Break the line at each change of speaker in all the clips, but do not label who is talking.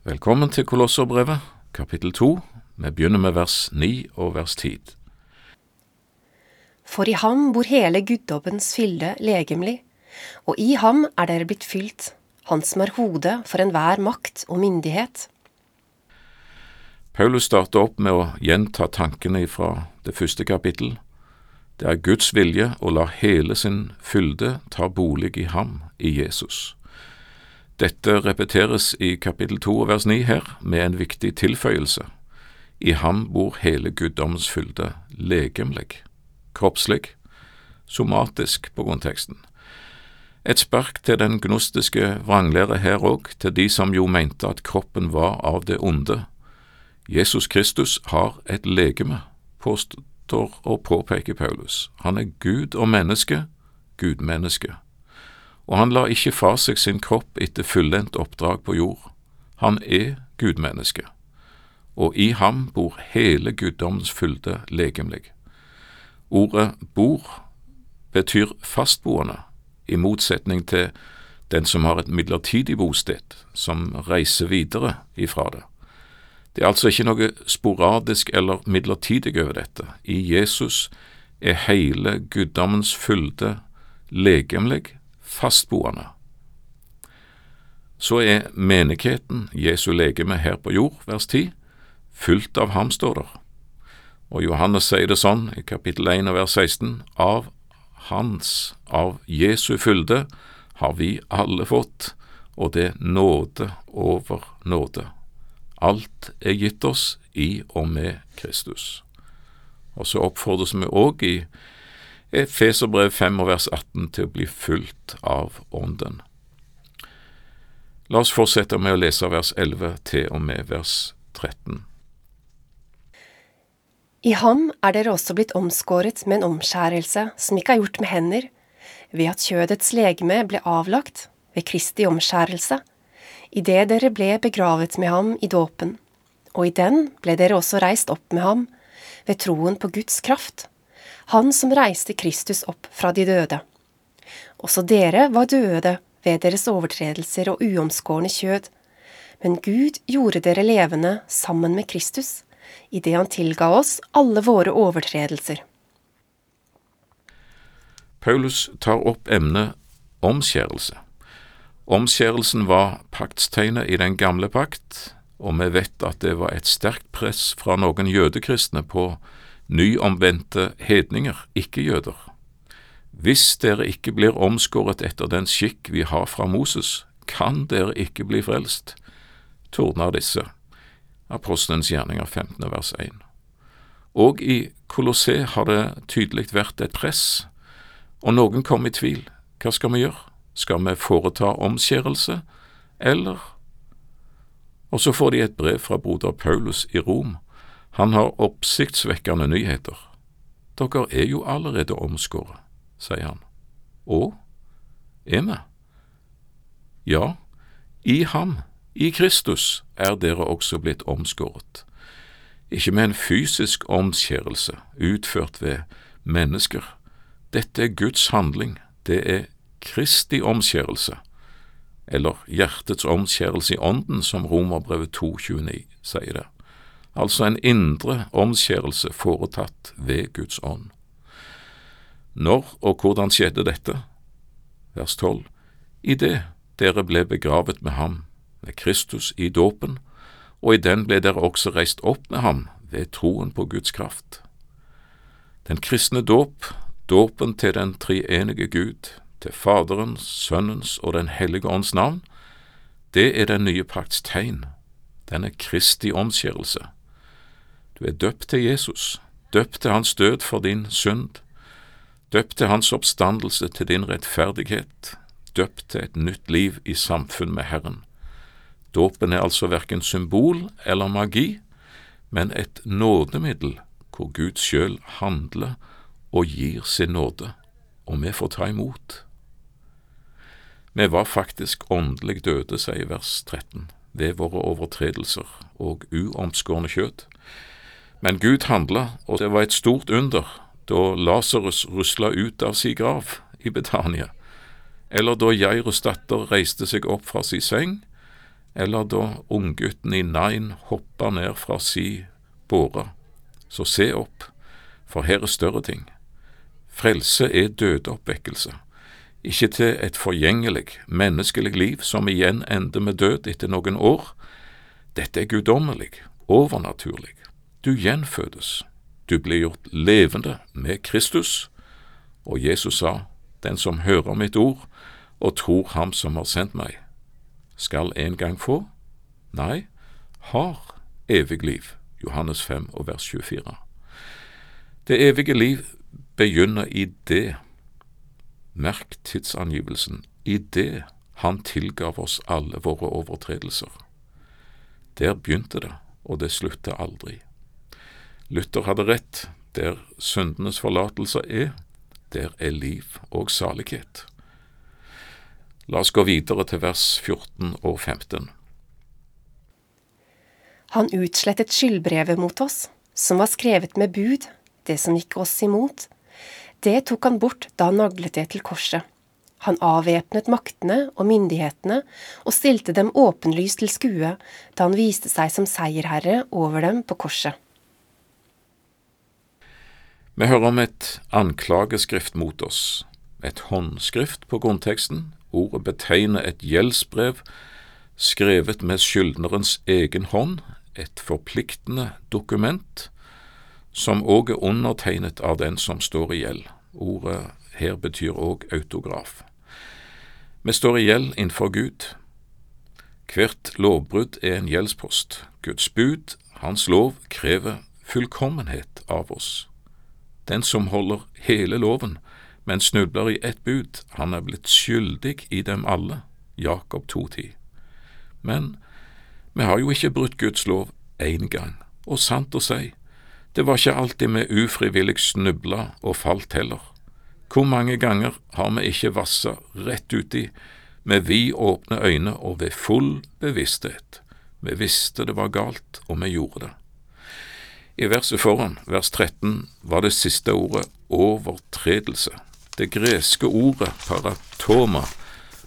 Velkommen til Kolosserbrevet, kapittel to. Vi begynner med vers ni og vers ti.
For i ham bor hele guddommens fylde legemlig, og i ham er dere blitt fylt, han som er hodet for enhver makt og myndighet.
Paulus starter opp med å gjenta tankene fra det første kapittel. Det er Guds vilje å la hele sin fylde ta bolig i ham, i Jesus. Dette repeteres i kapittel to og vers ni her, med en viktig tilføyelse. I ham bor hele guddommens fylde legemlig, kroppslig, somatisk på grunnteksten. Et spark til den gnostiske vranglære her òg, til de som jo mente at kroppen var av det onde. Jesus Kristus har et legeme, påstår og påpeker Paulus. Han er Gud og menneske, gudmenneske. Og han lar ikke fra seg sin kropp etter fullendt oppdrag på jord. Han er gudmenneske og i ham bor hele guddommens fylde legemlig. Ordet bor betyr fastboende, i motsetning til den som har et midlertidig bosted, som reiser videre ifra det. Det er altså ikke noe sporadisk eller midlertidig over dette. I Jesus er hele guddommens fylde legemlig, fastboende. Så er menigheten Jesu legeme her på jord, vers 10, Fylt av ham, står der. Og Johannes sier det sånn i kapittel 1 og vers 16, av hans, av Jesu fylde, har vi alle fått, og det nåde over nåde. Alt er gitt oss i og med Kristus. Og så oppfordres vi òg i Efeserbrev 5 og vers 18 til å bli fulgt av Ånden. La oss fortsette med å lese vers 11 til og med vers 13.
I ham er dere også blitt omskåret med en omskjærelse som ikke er gjort med hender, ved at kjødets legeme ble avlagt ved Kristi omskjærelse, idet dere ble begravet med ham i dåpen, og i den ble dere også reist opp med ham, ved troen på Guds kraft, han som reiste Kristus opp fra de døde. Også dere var døde ved deres overtredelser og uomskårne kjød, men Gud gjorde dere levende sammen med Kristus idet han tilga oss alle våre overtredelser.
Paulus tar opp emnet omskjærelse. Omskjærelsen var paktstegnet i den gamle pakt, og vi vet at det var et sterkt press fra noen jødekristne på nyomvendte hedninger, ikke-jøder. Hvis dere ikke blir omskåret etter den skikk vi har fra Moses, kan dere ikke bli frelst, tordner disse. Apostelens gjerninger 15. vers 1. Og i Kolossé har det tydelig vært et press, og noen kom i tvil. Hva skal vi gjøre? Skal vi foreta omskjærelse, eller? Og så får de et brev fra broder Paulus i Rom. Han har oppsiktsvekkende nyheter. Dere er jo allerede omskåret, sier han. Og er vi? Ja, i ham i Kristus er dere også blitt omskåret, ikke med en fysisk omskjærelse utført ved mennesker. Dette er Guds handling, det er Kristi omskjærelse, eller hjertets omskjærelse i ånden, som Romerbrevet 2,29 sier det. Altså en indre omskjærelse foretatt ved Guds ånd. Når og hvordan skjedde dette? Vers 12. I det dere ble begravet med ham med Kristus i dåpen, og i den ble dere også reist opp med ham ved troen på Guds kraft. Den kristne dåp, dåpen til den treenige Gud, til Faderens, Sønnens og Den hellige ånds navn, det er den nye pakts tegn, den Kristi omskjærelse. Du er døpt til Jesus, døpt til hans død for din synd, døpt til hans oppstandelse til din rettferdighet, døpt til et nytt liv i samfunn med Herren. Dåpen er altså verken symbol eller magi, men et nådemiddel hvor Gud sjøl handler og gir sin nåde, og vi får ta imot. Vi var faktisk åndelig døde, sier vers 13, ved våre overtredelser og uomskårne kjød. Men Gud handla, og det var et stort under da Lasarus rusla ut av si grav i Betania, eller da Jairus datter reiste seg opp fra si seng, eller da unggutten i Nain hoppa ned fra si båre. Så se opp, for her er større ting. Frelse er dødeoppvekkelse, ikke til et forgjengelig, menneskelig liv som igjen ender med død etter noen år. Dette er guddommelig, overnaturlig. Du gjenfødes, du blir gjort levende med Kristus, og Jesus sa, Den som hører mitt ord og tror Ham som har sendt meg, skal en gang få, nei, har evig liv. Johannes 5 og vers 24. Det evige liv begynner i det, merk tidsangivelsen, i det Han tilgav oss alle våre overtredelser. Der begynte det, og det slutta aldri. Luther hadde rett, der syndenes forlatelse er, der er liv og salighet. La oss gå videre til vers 14 og 15.
Han utslettet skyldbrevet mot oss, som var skrevet med bud, det som gikk oss imot. Det tok han bort da han naglet det til korset. Han avvæpnet maktene og myndighetene og stilte dem åpenlyst til skue da han viste seg som seierherre over dem på korset.
Vi hører om et anklageskrift mot oss, et håndskrift på grunnteksten. Ordet betegner et gjeldsbrev skrevet med skyldnerens egen hånd, et forpliktende dokument, som òg er undertegnet av den som står i gjeld. Ordet her betyr òg autograf. Vi står i gjeld innenfor Gud. Hvert lovbrudd er en gjeldspost. Guds bud, Hans lov, krever fullkommenhet av oss. Den som holder hele loven, men snubler i ett bud, han er blitt skyldig i dem alle. Jakob 2,10. Men vi har jo ikke brutt Guds lov én gang, og sant å si, det var ikke alltid vi ufrivillig snubla og falt heller. Hvor mange ganger har vi ikke vassa rett uti med vidåpne øyne og ved full bevissthet? Vi visste det var galt, og vi gjorde det. I verset foran, vers 13, var det siste ordet overtredelse. Det greske ordet paratoma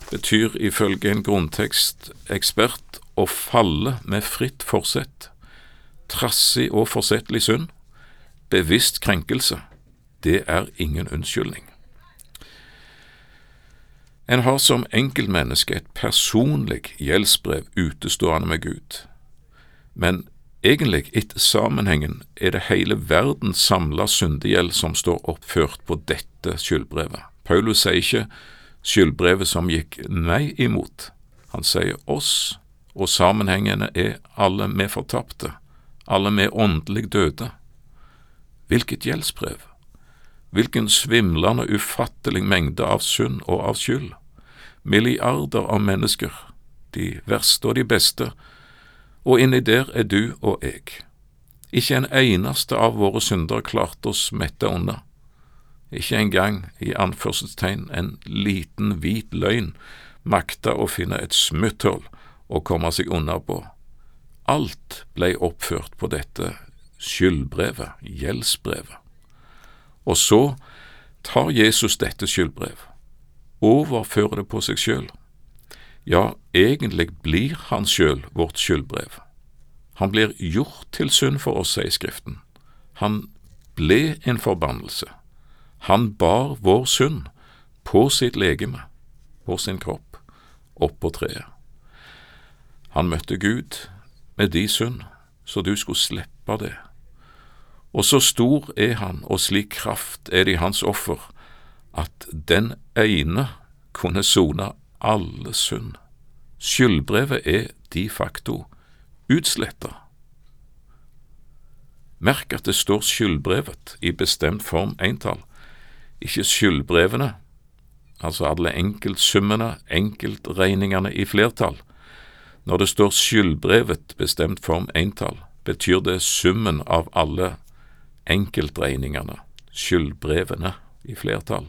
betyr ifølge en grunntekstekspert å falle med fritt forsett, trassig og forsettlig synd, bevisst krenkelse. Det er ingen unnskyldning. En har som enkeltmenneske et personlig gjeldsbrev utestående med Gud, men egentlig etter sammenhengen er det hele verdens samla syndegjeld som står oppført på dette skyldbrevet. Paulus sier ikke skyldbrevet som gikk meg imot, han sier oss, og sammenhengene er alle vi fortapte, alle vi åndelig døde. Hvilket gjeldsbrev! Hvilken svimlende, ufattelig mengde av synd og av skyld. Milliarder av mennesker, de verste og de beste, og inni der er du og jeg. Ikke en eneste av våre synder klarte oss mette unna. Ikke engang, i anførselstegn, en liten hvit løgn makta å finne et smutthull å komme seg unna på. Alt blei oppført på dette skyldbrevet, gjeldsbrevet. Og så tar Jesus dette skyldbrevet, overfører det på seg sjøl. Ja, egentlig blir han sjøl vårt skyldbrev. Han blir gjort til synd for oss, sier Skriften. Han ble en forbannelse. Han bar vår synd på sitt legeme, på sin kropp, opp på treet. Han møtte Gud med de synd, så du skulle slippe det. Og så stor er han, og slik kraft er det i hans offer, at den ene kunne sone alle synd. Skyldbrevet er de facto utsletta. Merk at det står skyldbrevet i bestemt form entall, ikke skyldbrevene, altså alle enkeltsummene, enkeltregningene i flertall. Når det står skyldbrevet bestemt form entall, betyr det summen av alle enkeltregningene, skyldbrevene i flertall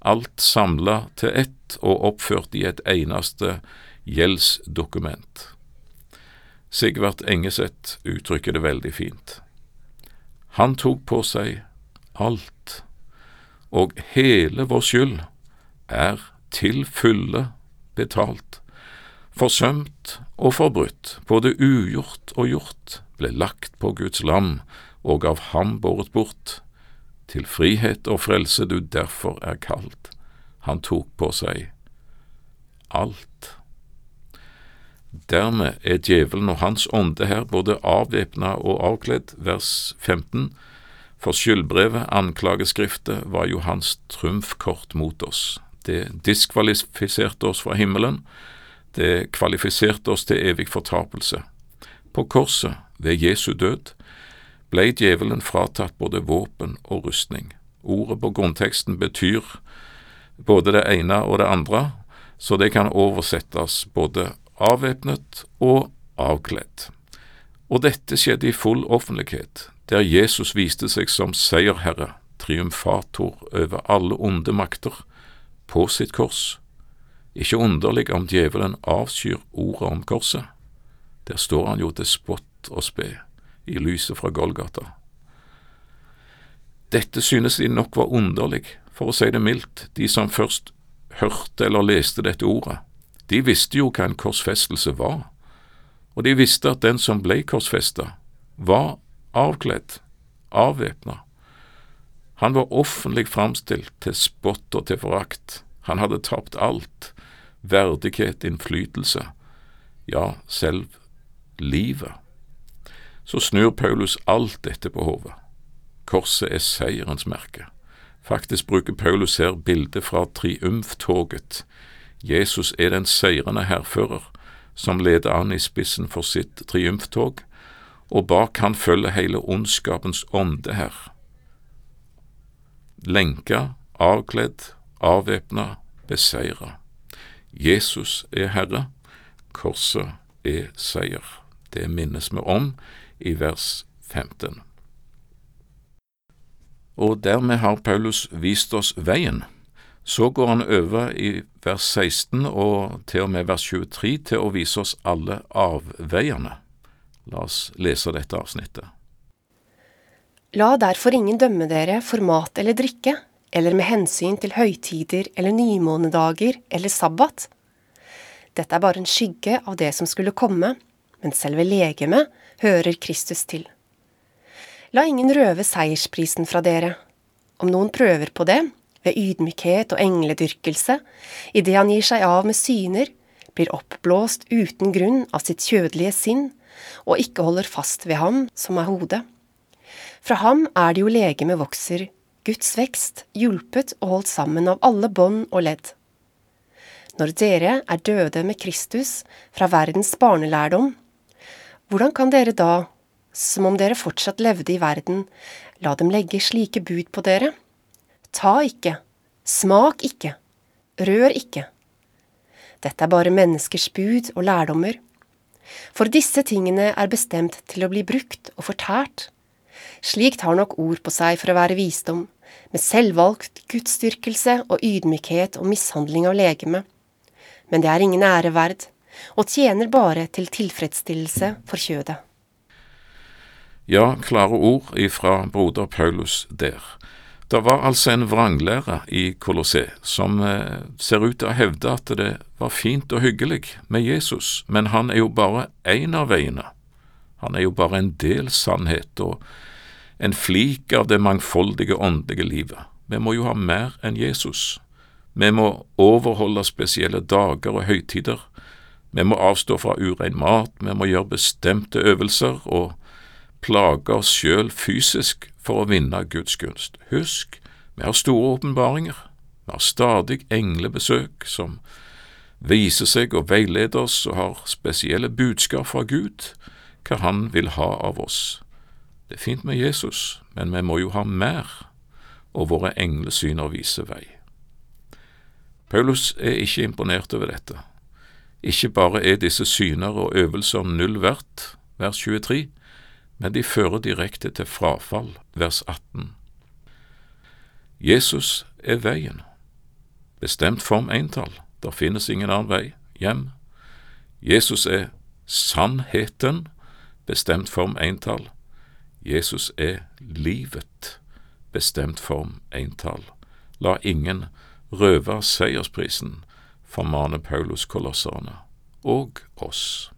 alt samla til ett og oppført i et eneste gjeldsdokument. Sigvart Engeseth uttrykker det veldig fint. Han tok på seg alt, og hele vår skyld er til fulle betalt, forsømt og forbrutt, både ugjort og gjort, ble lagt på Guds lam og av ham båret bort, til frihet og frelse du derfor er kalt. Han tok på seg alt. Dermed er djevelen og hans ånde her både avvæpna og avkledd, vers 15, for skyldbrevet, anklageskriftet, var jo hans trumfkort mot oss. Det diskvalifiserte oss fra himmelen, det kvalifiserte oss til evig fortapelse. På korset, ved Jesu død, ble djevelen fratatt både våpen og rustning. Ordet på grunnteksten betyr både det ene og det andre, så det kan oversettes både avvæpnet og avkledd. Og dette skjedde i full offentlighet, der Jesus viste seg som seierherre, triumfator over alle onde makter, på sitt kors. Ikke underlig om djevelen avskyr ordet om korset. Der står han jo til spott og spe i lyset fra Golgata. Dette synes de nok var underlig, for å si det mildt, de som først hørte eller leste dette ordet. De visste jo hva en korsfestelse var, og de visste at den som ble korsfesta, var avkledd, avvæpna. Han var offentlig framstilt til spott og til forakt. Han hadde tapt alt, verdighet, innflytelse, ja, selv livet. Så snur Paulus alt dette på hodet. Korset er seierens merke. Faktisk bruker Paulus her bildet fra triumftoget. Jesus er den seirende hærfører som leder an i spissen for sitt triumftog, og bak han følger hele ondskapens ånde her. Lenka, avkledd, avvæpna, beseira. Jesus er Herre, korset er seier. Det minnes vi om i vers 15. Og dermed har Paulus vist oss veien. Så går han over i vers 16 og til og med vers 23 til å vise oss alle avveiene. La oss lese dette avsnittet.
La derfor ingen dømme dere for mat eller drikke, eller med hensyn til høytider eller nymånedager eller sabbat. Dette er bare en skygge av det som skulle komme, men selve legemet hører Kristus til. La ingen røve seiersprisen fra dere. Om noen prøver på det, ved ydmykhet og engledyrkelse, idet han gir seg av med syner, blir oppblåst uten grunn av sitt kjødelige sinn, og ikke holder fast ved ham som er hodet. Fra ham er det jo legemet vokser, Guds vekst, hjulpet og holdt sammen av alle bånd og ledd. Når dere er døde med Kristus fra verdens barnelærdom, hvordan kan dere da, som om dere fortsatt levde i verden, la dem legge slike bud på dere? Ta ikke, smak ikke, rør ikke. Dette er bare menneskers bud og lærdommer. For disse tingene er bestemt til å bli brukt og fortært. Slikt har nok ord på seg for å være visdom, med selvvalgt gudsdyrkelse og ydmykhet og mishandling av legeme. Men det er ingen ære verd, og tjener bare til tilfredsstillelse for kjødet.
Ja, klare ord ifra broder Paulus der. Det var altså en vranglære i Colosset som eh, ser ut til å hevde at det var fint og hyggelig med Jesus, men han er jo bare én av veiene. Han er jo bare en del sannhet og en flik av det mangfoldige åndelige livet. Vi må jo ha mer enn Jesus. Vi må overholde spesielle dager og høytider. Vi må avstå fra urein mat, vi må gjøre bestemte øvelser og plage oss sjøl fysisk for å vinne Guds gunst. Husk, vi har store åpenbaringer, vi har stadig englebesøk som viser seg og veileder oss og har spesielle budskap fra Gud, hva Han vil ha av oss. Det er fint med Jesus, men vi må jo ha mer, og våre englesyner viser vei. Paulus er ikke imponert over dette. Ikke bare er disse syner og øvelser null verdt, vers 23, men de fører direkte til frafall, vers 18. Jesus er veien. Bestemt form entall, der finnes ingen annen vei hjem. Jesus er sannheten, bestemt form entall. Jesus er livet, bestemt form entall. La ingen røve seiersprisen, formaner Paulus kolosserne, og oss.